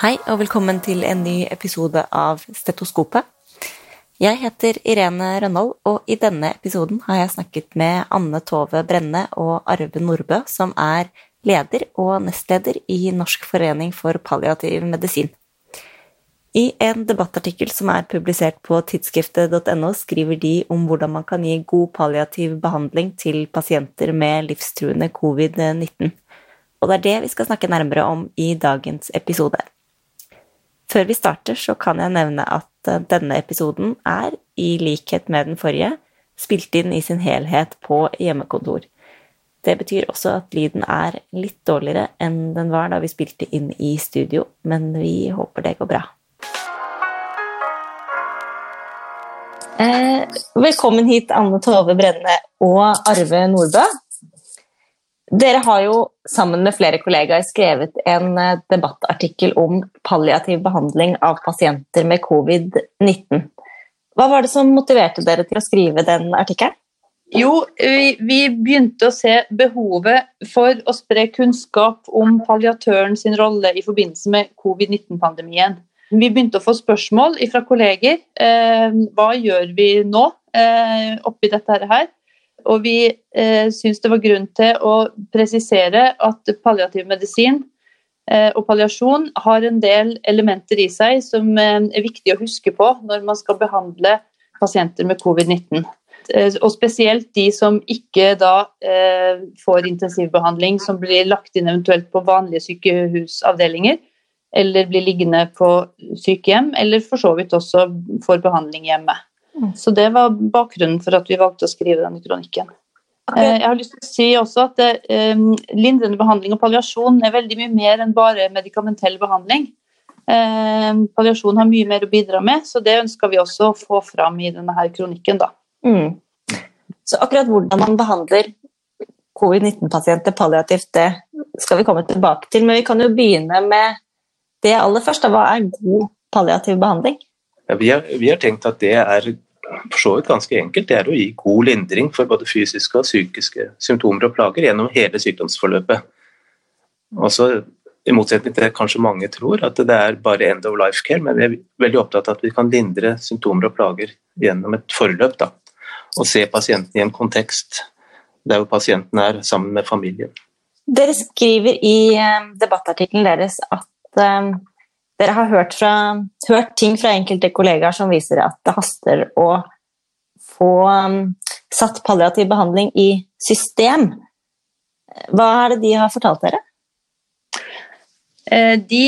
Hei og velkommen til en ny episode av Stetoskopet. Jeg heter Irene Rønnold, og i denne episoden har jeg snakket med Anne Tove Brenne og Arve Nordbø, som er leder og nestleder i Norsk forening for palliativ medisin. I en debattartikkel som er publisert på tidsskriftet.no, skriver de om hvordan man kan gi god palliativ behandling til pasienter med livstruende covid-19. Og det er det vi skal snakke nærmere om i dagens episode. Før vi starter, så kan jeg nevne at eh, denne episoden er, i likhet med den forrige, spilt inn i sin helhet på hjemmekontor. Det betyr også at lyden er litt dårligere enn den var da vi spilte inn i studio, men vi håper det går bra. Eh, velkommen hit, Anne Tove Brenne og Arve Nordbø. Dere har jo sammen med flere kollegaer skrevet en eh, debattartikkel om palliativ behandling av pasienter med covid-19. Hva var det som motiverte dere til å skrive den artikkelen? Jo, vi, vi, begynte å se behovet for å spre kunnskap om palliatøren sin rolle i forbindelse med covid-19-pandemien. Vi begynte å få spørsmål fra kolleger. Eh, hva gjør vi nå eh, oppi dette her? Og vi eh, syns det var grunn til å presisere at palliativ medisin eh, og palliasjon har en del elementer i seg som eh, er viktig å huske på når man skal behandle pasienter med covid-19. Eh, og spesielt de som ikke da eh, får intensivbehandling, som blir lagt inn eventuelt på vanlige sykehusavdelinger, eller blir liggende på sykehjem, eller for så vidt også får behandling hjemme. Så det var bakgrunnen for at vi valgte å skrive denne kronikken. Eh, jeg har lyst til å si også at det, um, Lindrende behandling og palliasjon er veldig mye mer enn bare medikamentell behandling. Um, palliasjon har mye mer å bidra med, så det ønsker vi også å få fram i denne her kronikken. Da. Mm. Så akkurat hvordan man behandler covid-19-pasienter palliativt, det skal vi komme tilbake til. Men vi kan jo begynne med det aller først. Hva er god palliativ behandling? Ja, vi, har, vi, har, tenkt at det er for så vidt ganske enkelt. Det er å gi god lindring for både fysiske og psykiske symptomer og plager gjennom hele sykdomsforløpet. Også, I motsetning til det kanskje mange tror, at det er bare end of life care, men vi er veldig opptatt av at vi kan lindre symptomer og plager gjennom et forløp. Da. Og se pasienten i en kontekst der hvor pasienten er sammen med familien. Dere skriver i eh, debattartikkelen deres at eh, dere har hørt, fra, hørt, ting fra enkelte kollegaer som viser at det haster å få um, satt palliativ behandling i system. Hva er det de har fortalt dere? Eh, de,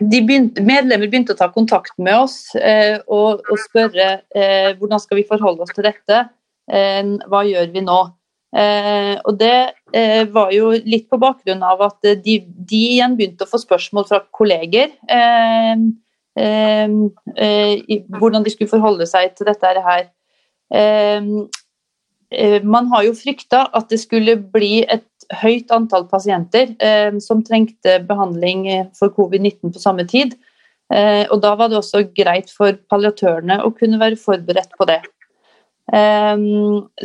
de begynte, medlemmer begynte å ta kontakt med oss eh, og, og spørre eh, hvordan skal vi forholde oss til dette. Hva gjør vi nå? Og det var jo litt på bakgrunn av at de, de igjen begynte å få spørsmål fra kolleger. Eh, eh hvordan de skulle forholde seg til dette her. Eh, eh, man har jo frykta at det skulle bli et høyt antall pasienter som trengte behandling for covid-19 på samme tid. og da var det også greit for palliatørene å kunne være forberedt på det.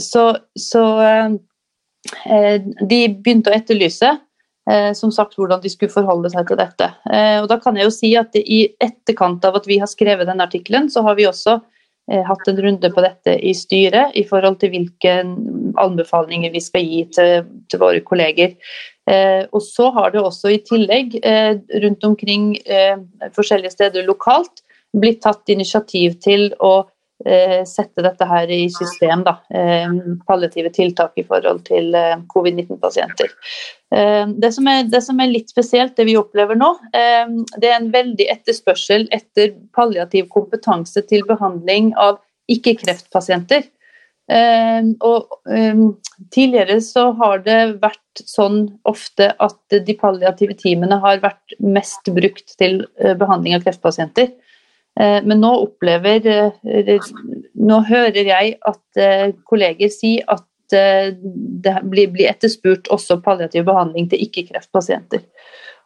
Så, så de begynte å etterlyse uh, som sagt hvordan de skulle forholde seg til dette. Uh, og da kan jeg jo si at I etterkant av at vi har skrevet denne artikkelen, så har vi også hatt en runde på dette i styret i forhold til hvilke anbefalinger vi skal gi til, til våre kolleger. og så har det også i tillegg rundt omkring forskjellige steder lokalt blitt tatt initiativ til å Eh, sette dette her i system. Da. Eh, palliative tiltak i forhold til eh, covid-19-pasienter. Det, det som er litt spesielt, det vi opplever nå, det er en veldig etterspørsel etter palliativ kompetanse til behandling av ikke-kreftpasienter. Og tidligere så har det vært sånn ofte at de palliative teamene har vært mest brukt til behandling av kreftpasienter. Eh, men nå opplever eh, Nå hører jeg at eh, kolleger si at det blir etterspurt også palliativ behandling til ikke-kreftpasienter.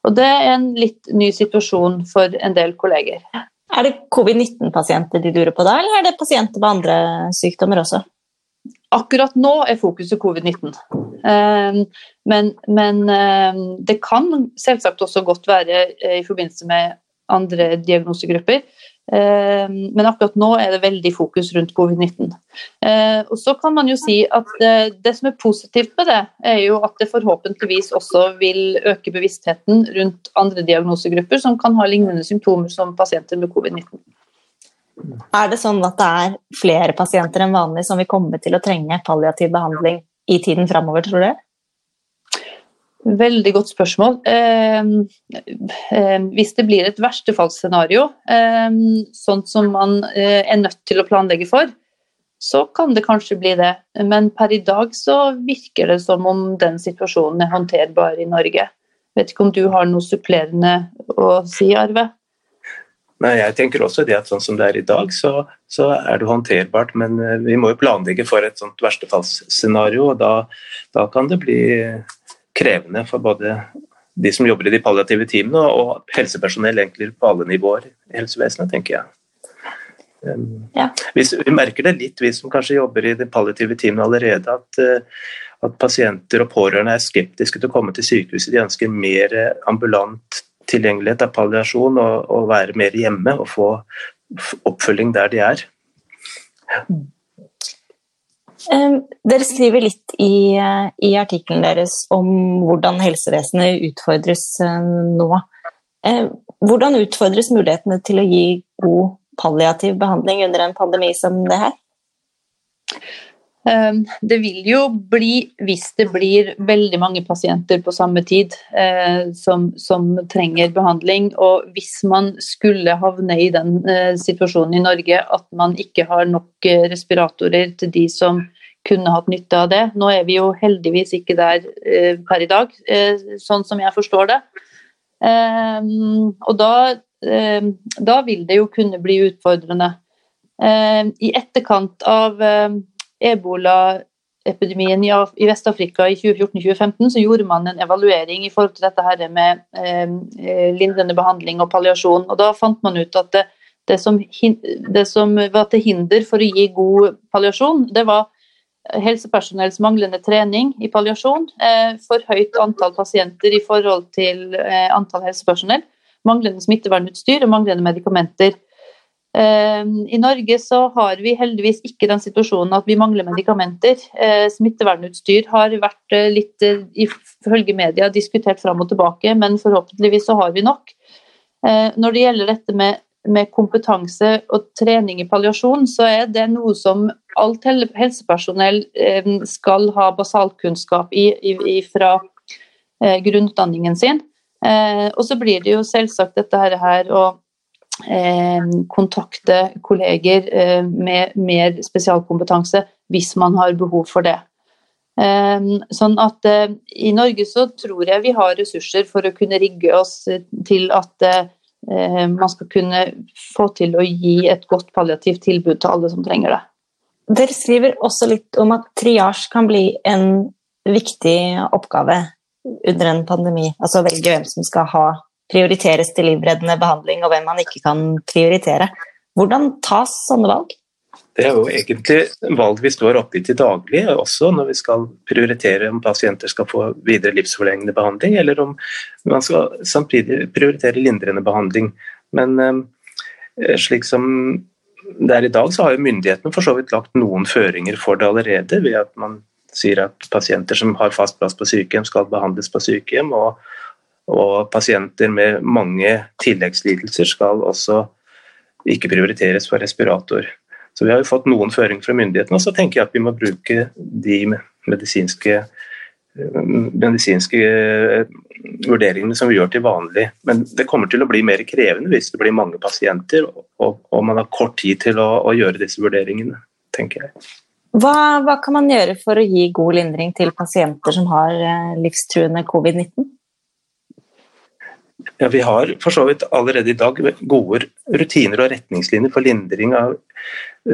Og Det er en litt ny situasjon for en del kolleger. Er det covid-19-pasienter de lurer på da, eller er det pasienter med andre sykdommer også? akkurat nå er fokuset covid-19. Eh, men, men det kan selvsagt også godt være i forbindelse med andre diagnosegrupper. Men akkurat nå er det veldig fokus rundt covid-19. Og så kan man jo si at Det som er positivt med det, er jo at det forhåpentligvis også vil øke bevisstheten rundt andre diagnosegrupper som kan ha lignende symptomer som pasienter med covid-19. Er det sånn at det er flere pasienter enn vanlig som vil komme til å trenge palliativ behandling i tiden framover, tror du? Veldig godt spørsmål. Eh, eh, hvis det blir et verstefallsscenario, sånn som man eh, er nødt til å planlegge for, så kan det kanskje bli det. Men per i dag så virker det som om den situasjonen er håndterbar i Norge. Vet ikke om du har noe supplerende å si, Arve? Nei, jeg tenker også det at sånn som det er i dag, så, så er det håndterbart. Men eh, vi må jo planlegge for et sånt verstefallsscenario, og da, da, kan det bli krevende for både de som jobber i de palliative teamene, og helsepersonell egentlig på alle nivåer i helsevesenet, tenker jeg. Um, ja. vi, merker det litt, vi som kanskje jobber i de palliative teamene allerede, at, uh, at pasienter og pårørende er skeptiske til å komme til sykehuset. De ønsker mer ambulant tilgjengelighet av palliasjon og, og, være mer hjemme og få oppfølging der de er. Um, dere skriver litt i, uh, i, artikkelen deres om hvordan helsevesenet utfordres uh, nå. Uh, hvordan utfordres mulighetene til å gi god palliativ behandling under en pandemi som det her? Ehm, det vil jo bli, hvis det blir veldig mange pasienter på samme tid eh, som, som trenger behandling, og hvis man skulle havne i den eh, situasjonen i Norge at man ikke har nok eh, respiratorer til de som kunne hatt nytte av det. Nå er vi jo heldigvis ikke der per i dag, sånn som jeg forstår det. Ehm, og da, da vil det jo kunne bli utfordrende. I etterkant av ebolaepidemien i, i Vest-Afrika i 2014-2015, så gjorde man en evaluering i forhold til dette her med eh, lindrende behandling og palliasjon. og Da fant man ut at det, det, som, det som var til hinder for å gi god palliasjon, det var helsepersonells manglende trening i palliasjon, eh, for høyt antall pasienter i forhold til eh, antall helsepersonell, manglende smittevernutstyr og manglende medikamenter. Ehm, I Norge så har vi heldigvis ikke den situasjonen at vi mangler medikamenter. Eh, smittevernutstyr har vært eh, litt, eh, ifølge media, diskutert fram og tilbake, men forhåpentligvis så har vi nok. Når det gjelder dette med, med kompetanse og trening i palliasjon, så er det noe som alt helsepersonell skal ha basalkunnskap i, i fra grunnutdanningen sin. Og så blir det jo selvsagt dette her Eh, kontakte kolleger eh, med mer spesialkompetanse hvis man har behov for det. Eh, sånn at I Norge så tror jeg vi har ressurser for å kunne rigge oss til at man skal kunne få til å gi et godt palliativt tilbud til alle som trenger det. Dere skriver også litt om at triasj kan bli en viktig oppgave under en pandemi. Altså velge hvem som skal ha prioriteres til livreddende behandling, og hvem man ikke kan prioritere. Hvordan tas sånne valg? Det er jo egentlig valg vi står oppe i til daglig, også når vi skal prioritere om pasienter skal få videre livsforlengende behandling, eller om man skal samtidig prioritere lindrende behandling. Men eh, slik som det er i dag, så har jo myndighetene for så vidt lagt noen føringer for det allerede, ved at man sier at pasienter som har fast plass på sykehjem, skal behandles på sykehjem. og og pasienter med mange tilleggslidelser skal også ikke prioriteres for respirator. Så Vi har jo fått noen føringer fra myndighetene, og så tenker jeg at vi må bruke de medisinske, medisinske eh, vurderingene som vi gjør til vanlig. Men det kommer til å bli mer krevende hvis det blir mange pasienter og, og man har kort tid til å, å, gjøre disse vurderingene, tenker jeg. Hva, hva kan man gjøre for å gi god lindring til pasienter som har eh, livstruende covid-19? Ja, Vi har for så vidt allerede i dag gode rutiner og retningslinjer for lindring av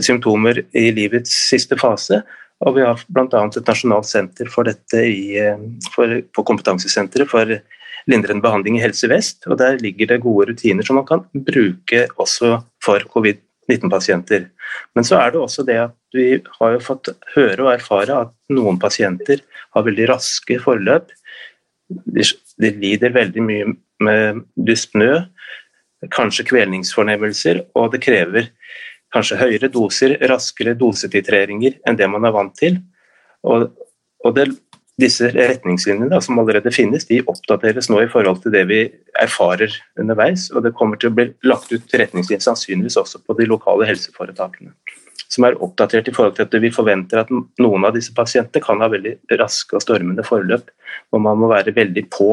symptomer i livets siste fase. Og vi har bl.a. et nasjonalt senter for dette i, for, på kompetansesenteret for lindrende behandling i Helse Vest. og Der ligger det gode rutiner som man kan bruke også for covid covid-19-pasienter. Men så er det også det at vi har jo fått høre og erfare at noen pasienter har veldig raske forløp. De, de lider veldig mye med dyspnø, kanskje kvelningsfornemmelser, og det krever kanskje høyere doser, raskere dosetitreringer enn det man er vant til. Og, og det, disse retningslinjene da, som allerede finnes, de oppdateres nå i forhold til det vi erfarer underveis. Og det kommer til å bli lagt ut retningslinjer sannsynligvis også på de lokale helseforetakene. Som er oppdatert i forhold til at vi forventer at noen av disse pasientene kan ha veldig raske og stormende forløp, og man må være veldig på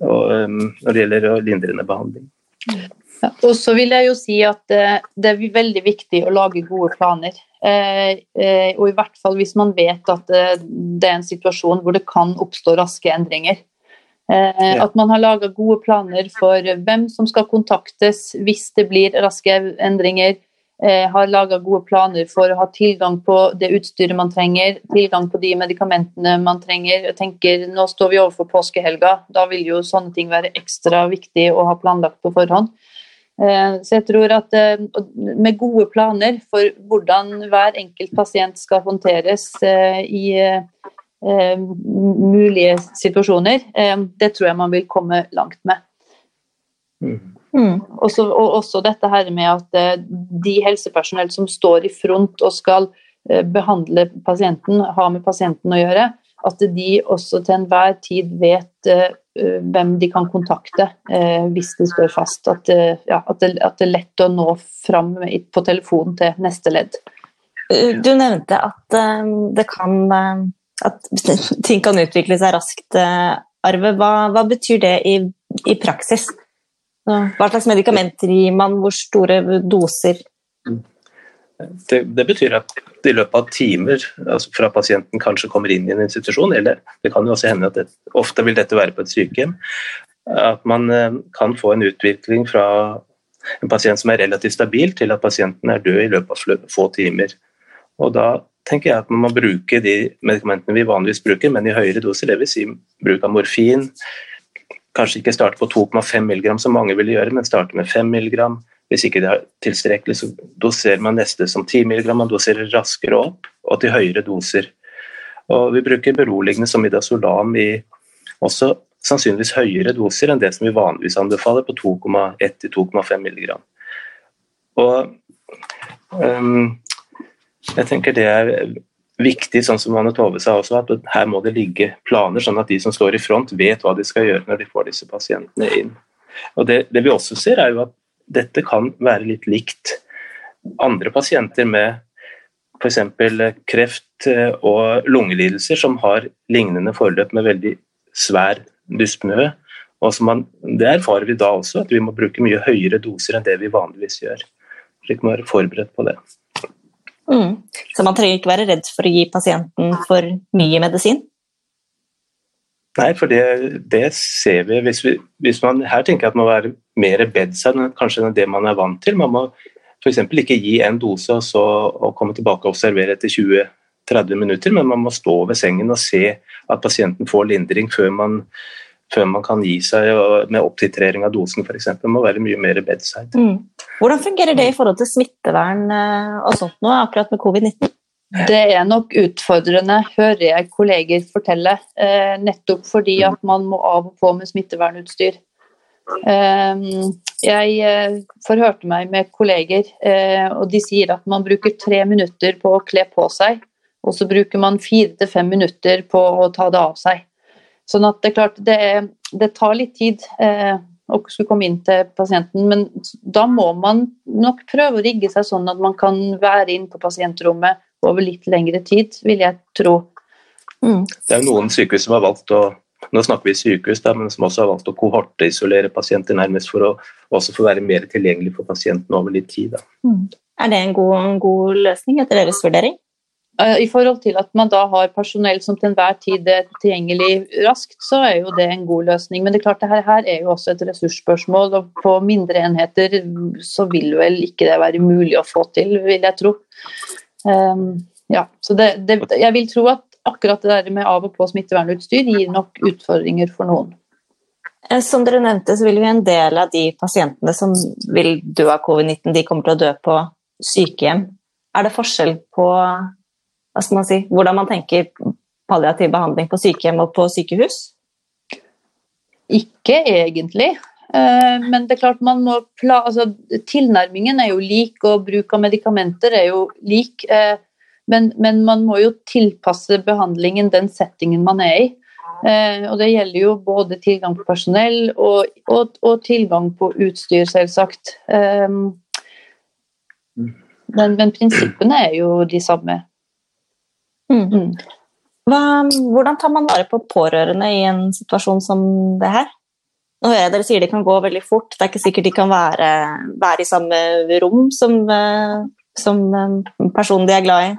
um, når det gjelder lindrende behandling. Ja, og så vil jeg jo si at eh, det er veldig viktig å lage gode planer. Eh, eh, og i hvert fall hvis man vet at det er en situasjon hvor det kan oppstå raske endringer. At man har laga gode planer for hvem som skal kontaktes hvis det blir raske endringer. Har laga gode planer for å ha tilgang på det utstyret man trenger, tilgang på de medikamentene man trenger. Jeg tenker, Nå står vi overfor påskehelga, da vil jo sånne ting være ekstra viktig å ha planlagt på forhånd. Eh, så jeg tror at eh, med gode planer for hvordan hver enkelt pasient skal håndteres eh, i mulige situasjoner, det tror jeg man vil komme langt med. Mm. Mm. Også, og også dette her med at de helsepersonell som står i front og skal behandle pasienten, ha med pasienten å gjøre, at de også til enhver tid vet uh, hvem de kan kontakte hvis de står fast. At, ja, at, det, at, det, er lett å nå fram på telefonen til neste ledd. Du nevnte at det kan at ting kan utvikle seg raskt, Arve. Hva, hva betyr det i, i, praksis? Hva slags medikamenter gir man, hvor store doser? Det, det, betyr at i løpet av timer, altså fra pasienten kanskje kommer inn i en institusjon, eller det kan jo også hende at det, ofte vil dette være på et sykehjem, at man eh, kan få en utvikling fra en pasient som er relativt stabil, til at pasienten er død i løpet av få timer. Og Da tenker jeg at man må bruke de medikamentene vi vanligvis bruker, men i høyere doser, dvs. Si bruk av morfin. Kanskje ikke starte på 2,5 mg, som mange ville gjøre, men starte med 5 mg hvis ikke det er tilstrekkelig, så doserer man neste som 10 mg, man doserer raskere opp og til høyere doser. Og vi bruker beroligende som midazolam i også sannsynligvis høyere doser enn det som vi vanligvis anbefaler, på 2,1-2,5 mg. Og um, jeg tenker det er viktig, sånn som Anne Tove sa også, at her må det ligge planer, sånn at de som står i front, vet hva de skal gjøre når de får disse pasientene inn. Og det, det vi også ser, er jo at dette kan være litt likt andre pasienter med f.eks. kreft eh, og lungelidelser som har lignende forløp med veldig svær dyspnø. Og man, det erfarer vi da også, at vi må bruke mye høyere doser enn det vi vanligvis gjør. Slik man er forberedt på det. Mm. Så man trenger ikke være redd for å gi pasienten for mye medisin? Nei, for det, det ser vi. Hvis, vi. hvis, man her tenker at man må være mer bedside kanskje enn det man er vant til. Man må f.eks. ikke gi en dose og så og komme tilbake og observere etter 20-30 minutter, men man må stå ved sengen og se at pasienten får lindring før man, før man kan gi seg med opptitrering av dosen f.eks. Må være mye mer bedside. Mm. Hvordan fungerer det i forhold til smittevern eh, og sånt nå, akkurat med covid-19? Det er nok utfordrende, hører jeg kolleger fortelle. Eh, nettopp fordi at man må av og på med smittevernutstyr. Eh, jeg forhørte meg med kolleger, eh, og de sier at man bruker tre minutter på å kle på seg, og så bruker man fire til fem minutter på å ta det av seg. Sånn at det er klart, det, det tar litt tid eh, å skulle komme inn til pasienten, men da må man nok prøve å rigge seg sånn at man kan være inn på pasientrommet over litt lengre tid, vil jeg tro. Mm. Det er noen sykehus som har valgt å nå snakker vi sykehus, da, men som også har valgt å kohorteisolere pasienter nærmest for å også få være mer tilgjengelig for pasienten over litt tid. Mm. Er det en god, en god, løsning etter deres vurdering? Eh, I forhold til at man da har personell som til enhver tid er tilgjengelig raskt, så er jo det en god løsning. Men det er klart det her, her er jo også et ressursspørsmål, og på mindre enheter så vil vel ikke det være mulig å få til, vil jeg tro. Um, ja, så det, det, jeg vil tro at akkurat det der med av og på smittevernutstyr gir nok utfordringer for noen. Eh, som dere nevnte, så vil vi en del av de pasientene som vil dø av covid-19, de kommer til å dø på sykehjem. Er det forskjell på hva skal man si, hvordan man tenker palliativ behandling på sykehjem og på sykehus? Ikke egentlig. Eh, men det er klart man må altså, Tilnærmingen er jo lik, og bruk av medikamenter er jo lik. Eh, men, men, man må jo tilpasse behandlingen den settingen man er i. Eh, og Det gjelder jo både tilgang på personell og, og, og tilgang på utstyr, selvsagt. Men, men, prinsippene er jo de samme. Mm. mm. Hva, hvordan tar man vare på pårørende i en situasjon som det her? Nå hører jeg dere sier de kan gå veldig fort. Det er ikke sikkert de kan være, være i samme rom som, eh, som eh, personen de er glad i.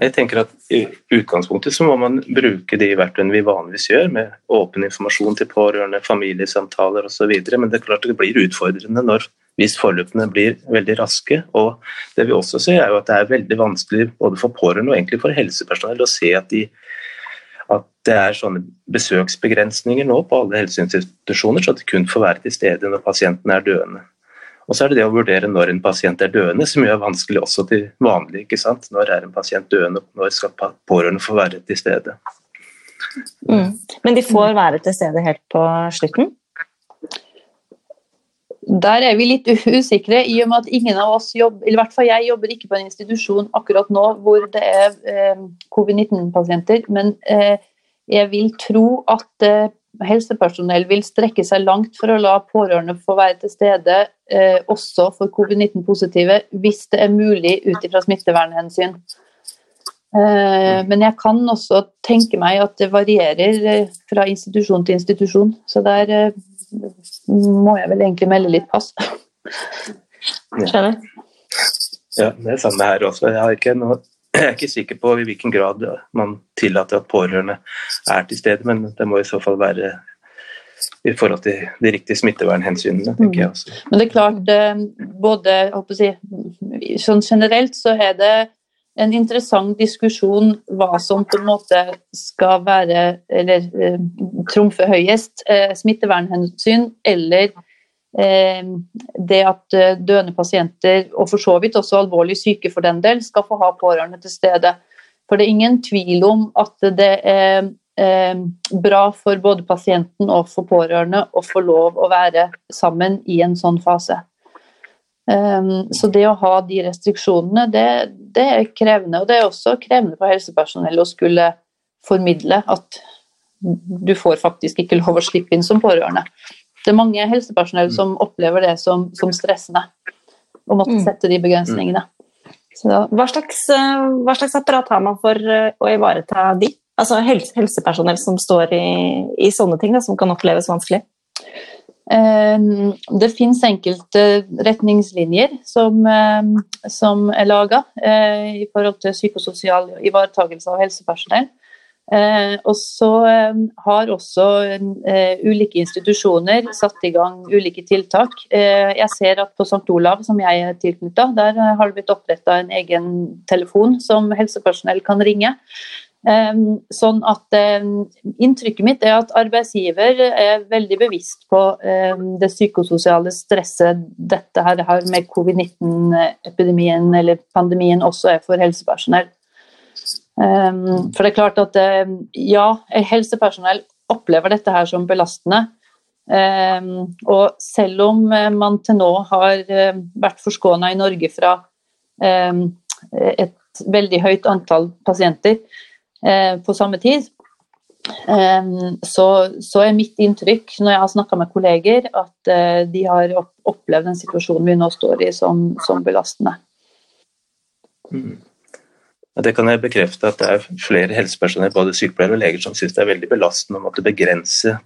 Jeg tenker at I utgangspunktet så må man bruke de verktøyene vi vanligvis gjør, med åpen informasjon til pårørende, familiesamtaler osv. Men det er klart det blir utfordrende når, hvis forløpene blir veldig raske. og det vi også ser er jo at det er veldig vanskelig både for pårørende og egentlig for helsepersonell å se at, de, at det er sånne besøksbegrensninger nå på alle helseinstitusjoner, så at de kun får være til stede når pasienten er døende. Og så er det det å vurdere når en pasient er døende, som gjør vanskelig også til vanlig. ikke sant? Når er en pasient døende, når skal pårørende få være til stede? Mm. Men de får være til stede helt på slutten? Der er vi litt usikre, i og med at ingen av oss jobber eller i hvert fall jeg jobber ikke på en institusjon akkurat nå hvor det er eh, covid-19-pasienter. Men eh, jeg vil tro at eh, helsepersonell vil strekke seg langt for å la pårørende få være til stede eh, også for covid-19-positive, hvis det er mulig ut ifra smittevernhensyn. Eh, men jeg kan også tenke meg at det varierer eh, fra institusjon til institusjon. Så der må jeg vel egentlig melde litt pass. Skjønner. Ja, det er samme her også. Jeg noe jeg er ikke sikker på i hvilken grad man tillater at pårørende er til stede, men det må i så fall være i forhold til de riktige smittevernhensynene, tenker jeg også. Men det er klart, eh, både si, sånn generelt så er det en interessant diskusjon hva som på en måte skal være, eller eh, trumfe høyest, eh, smittevernhensyn eller Eh, det at eh, døende pasienter, og for så vidt også alvorlig syke for den del, skal få ha pårørende til stede. For det er ingen tvil om at det er eh, bra for både pasienten og for pårørende å få lov å være sammen i en sånn fase. Så det å ha de restriksjonene, det, det er krevende. Og det er også krevende for helsepersonell å skulle formidle at du får faktisk ikke lov å slippe inn som pårørende det er mange helsepersonell mm. som opplever det som, som stressende. Å måtte mm. sette de begrensningene. Hva slags, eh, hva slags, apparat har man for eh, å ivareta de? Altså helse, helsepersonell som står i, i sånne ting, da, som kan oppleves vanskelig? Eh, det finnes enkelte retningslinjer som, som er laga i forhold til psykososial ivaretakelse av helsepersonell. Eh, og så eh, har også eh, ulike institusjoner satt i gang ulike tiltak. Eh, jeg ser at på St. Olav, som jeg er tilknytta, der har det blitt oppretta en egen telefon som helsepersonell kan ringe. Eh, sånn at eh, Inntrykket mitt er at arbeidsgiver er veldig bevisst på det psykososiale stresset dette her med covid-19-epidemien eller pandemien også er for helsepersonell. For det er klart at ja, helsepersonell opplever dette her som belastende. Og selv om uh, man til nå har vært forskåna i Norge fra et veldig høyt antall pasienter på samme tid, så, så, er mitt inntrykk når jeg har snakka med kolleger, at de har opplevd den situasjonen vi nå står i, som, som belastende. Mm. Det kan jeg bekrefte at det er flere helsepersonell, både sykepleiere og leger, som syns det er veldig belastende å måtte begrense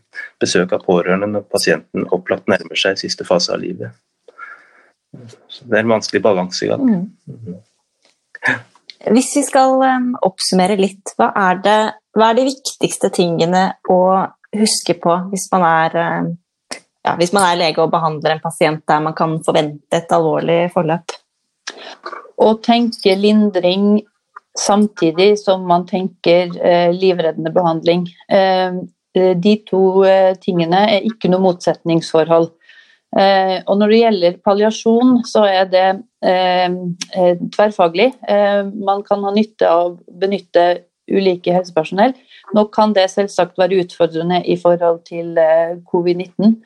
besøk av pårørende når pasienten opplagt nærmer seg siste fase av livet. Så det er en vanskelig balansegang. Mm. Hvis vi skal um, oppsummere litt, hva er, det, hva er de viktigste tingene å huske på hvis man er um, ja, hvis man er lege og behandler en pasient der man kan forvente et alvorlig forløp? Å tenke lindring samtidig som man tenker eh, livreddende behandling. Eh, eh, de to tingene er ikke noe motsetningsforhold. Eh, og når det gjelder palliasjon, så er det eh, eh, tverrfaglig. man kan ha nytte av å benytte ulike helsepersonell. Nå kan det selvsagt være utfordrende i forhold til covid-19,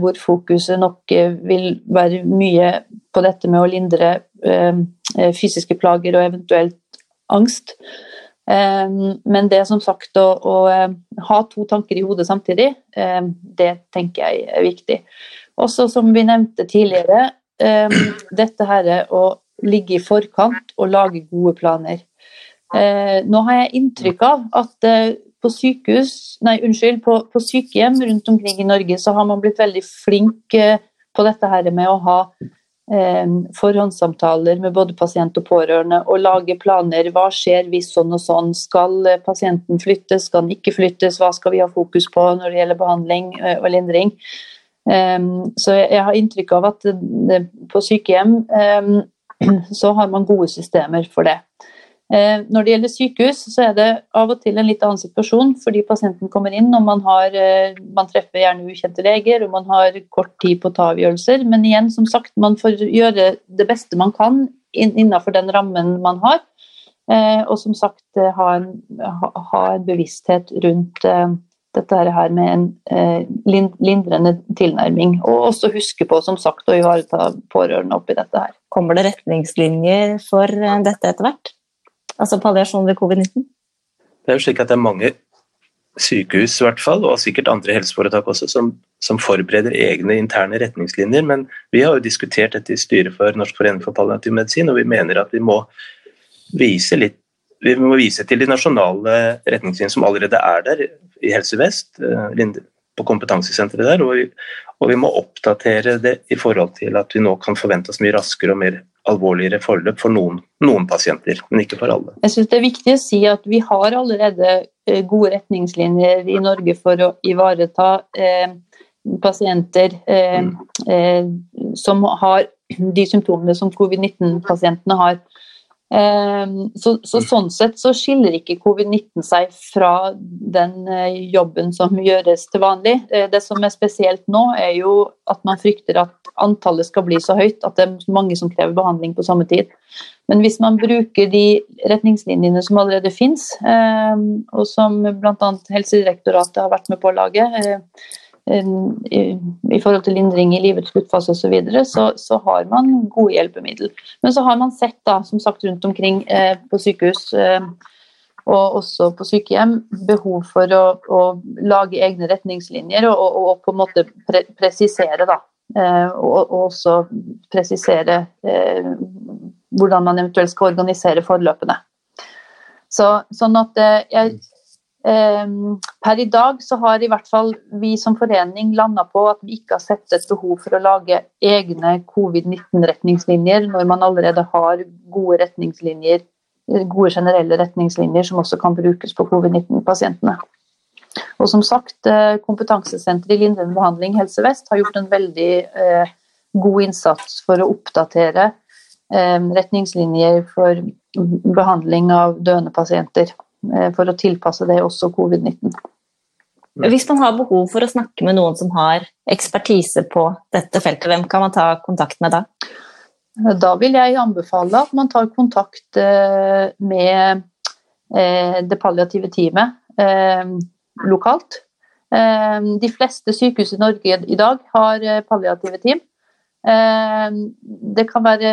hvor fokuset nok vil være mye på dette med å lindre fysiske plager og eventuelt angst. Men det som sagt å, å ha to tanker i hodet samtidig, det tenker jeg er viktig. Også som vi nevnte tidligere, eh, dette her å ligge i forkant og lage gode planer. Eh, nå har jeg inntrykk av at eh, på sykehus, nei unnskyld, på, på, sykehjem rundt omkring i Norge så har man blitt veldig flink eh, på dette her med å ha eh, forhåndssamtaler med både pasient og pårørende og lage planer. Hva skjer hvis sånn og sånn? Skal eh, pasienten flyttes, skal den ikke flyttes? Hva skal vi ha fokus på når det gjelder behandling og lindring? Um, så jeg har inntrykk av at på sykehjem um, så har man gode systemer for det. Uh, når det gjelder sykehus, så er det av og til en litt annen situasjon, fordi pasienten kommer inn og man, har, uh, man treffer gjerne ukjente leger og man har kort tid på å ta avgjørelser. Men igjen, som sagt, man får gjøre det beste man kan innenfor den rammen man har. Og som sagt ha en, ha, en bevissthet rundt dette her med en eh, lindrende tilnærming. Og også huske på som sagt, å ivareta pårørende oppi dette her. Kommer det retningslinjer for eh, dette etter hvert? Altså palliasjon ved covid-19? Det er jo slik at det er mange sykehus i hvert fall, og sikkert andre helseforetak også, som, som, forbereder egne interne retningslinjer. Men vi har jo diskutert dette i styret for Norsk forening for palliativ medisin, og vi mener at vi må vise litt vi må vise til de nasjonale retningslinjene som allerede er der i Helse Vest, eh, på kompetansesenteret der, og vi, og vi, må oppdatere det i forhold til at vi nå kan forvente oss mye raskere og mer alvorligere forløp for noen, noen pasienter, men ikke for alle. Jeg synes Det er viktig å si at vi har allerede eh, gode retningslinjer i Norge for å ivareta eh, pasienter eh, mm. eh, som har de symptomene som covid-19-pasientene har. Ehm, så, så, mm. sånn sett så skiller ikke covid-19 seg fra den eh, jobben som gjøres til vanlig. Eh, det som er spesielt nå, er jo at man frykter at antallet skal bli så høyt at det er mange som krever behandling på samme tid. Men hvis man bruker de retningslinjene som allerede finnes, ehm, og som bl.a. Helsedirektoratet har vært med på å lage, eh, i forhold til lindring i livets sluttfase osv., så, videre, så så har man gode hjelpemiddel. Men så har man sett da, som sagt rundt omkring eh, på sykehus eh, og også på sykehjem behov for å, å lage egne retningslinjer og, og, og, på en måte pre presisere da. Eh, og, og, også presisere eh, hvordan man eventuelt skal organisere forløpene. Så, sånn at eh, jeg per i dag så har i hvert fall vi som forening landa på at vi ikke har sett et behov for å lage egne covid-19-retningslinjer når man allerede har gode retningslinjer, gode generelle retningslinjer som også kan brukes på covid-19-pasientene. Og som sagt, eh, Kompetansesenteret i lindrende behandling Helse Vest har gjort en veldig eh, god innsats for å oppdatere eh, retningslinjer for behandling av døende pasienter. Eh, for å tilpasse det også covid-19. Hvis man har behov for å snakke med noen som har ekspertise på dette feltet, hvem kan man ta kontakt med da? Da vil jeg anbefale at man tar kontakt eh, med eh, det palliative teamet lokalt. De fleste sykehus i Norge i dag har palliative team. Det kan være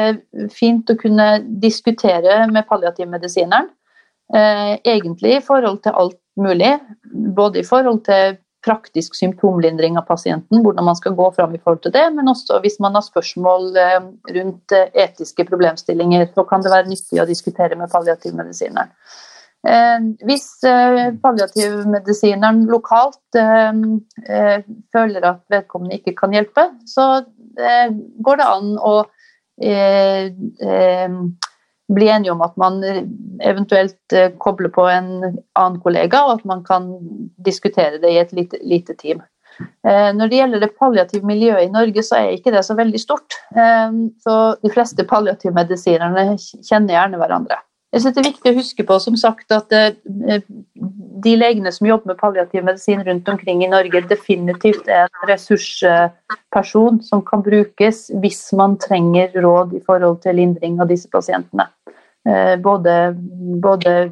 fint å kunne diskutere med palliativmedisineren egentlig i forhold til alt mulig. Både i forhold til praktisk symptomlindring av pasienten, hvordan man skal gå fram i forhold til det, men også hvis man har spørsmål eh, rundt eh, etiske problemstillinger, så kan det være nyttig å diskutere med palliativmedisineren. Hvis palliativmedisineren lokalt føler at vedkommende ikke kan hjelpe, så går det an å bli enige om at man eventuelt eh, kobler på en annen kollega, og at man kan diskutere det i et lite, lite team. Eh, når det gjelder det palliative miljøet i Norge, så er ikke det så veldig stort. Eh, så de fleste palliativmedisinerne kjenner gjerne hverandre. Jeg synes Det er viktig å huske på som sagt, at de legene som jobber med palliativ medisin rundt omkring i Norge, definitivt er en ressursperson som kan brukes hvis man trenger råd i forhold til lindring av disse pasientene. Eh, både, både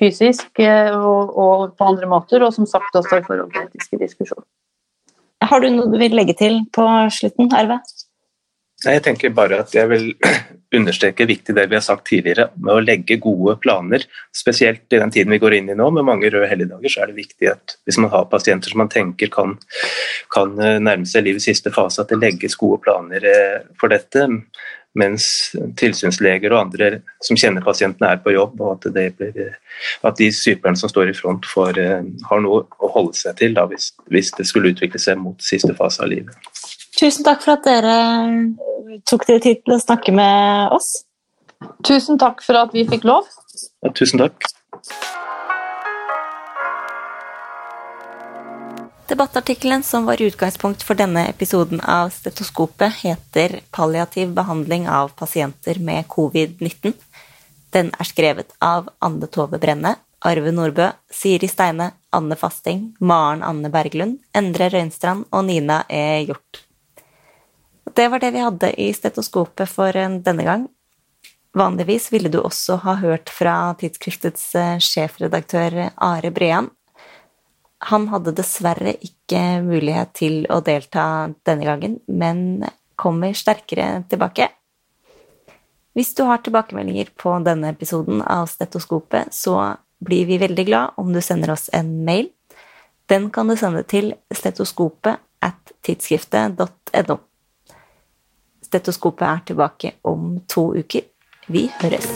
fysisk eh, og, og, på andre måter, og som sagt også i forhold til etiske diskusjoner. Har du noe du vil legge til på slutten, Arve? Jeg tenker bare at jeg vil understreke viktig det vi har sagt tidligere, med å legge gode planer. Spesielt i den tiden vi går inn i nå, med mange røde helligdager, så er det viktig at hvis man har pasienter som man tenker kan, kan eh, nærme seg livets siste fase, at det legges gode planer for dette. Mens tilsynsleger og andre som kjenner pasientene er på jobb, og at, blir, at de sykepleierne som står i front får, eh, har noe å holde seg til da, hvis, hvis det skulle utvikle seg mot siste fase av livet. Tusen takk for at dere tok dere tid til å snakke med oss. Tusen takk for at vi fikk lov. Ja, tusen takk. Debattartikkelen som var utgangspunkt for denne episoden av Stetoskopet, heter 'Palliativ behandling av pasienter med covid-19'. Den er skrevet av Anne Tove Brenne, Arve Nordbø, Siri Steine, Anne Fasting, Maren Anne Berglund, Endre Røynstrand og Nina E. Hjort. Det var det vi hadde i stetoskopet for denne gang. Vanligvis ville du også ha hørt fra tidsskriftets eh, sjefredaktør Are Brean. Han hadde dessverre ikke mulighet til å delta denne gangen, men kommer sterkere tilbake. Hvis du har tilbakemeldinger på denne episoden av Stetoskopet, så blir vi veldig glad om du sender oss en mail. Den kan du sende til stetoskopet at tidsskriftet.no. Stetoskopet er tilbake om to uker. Vi høres.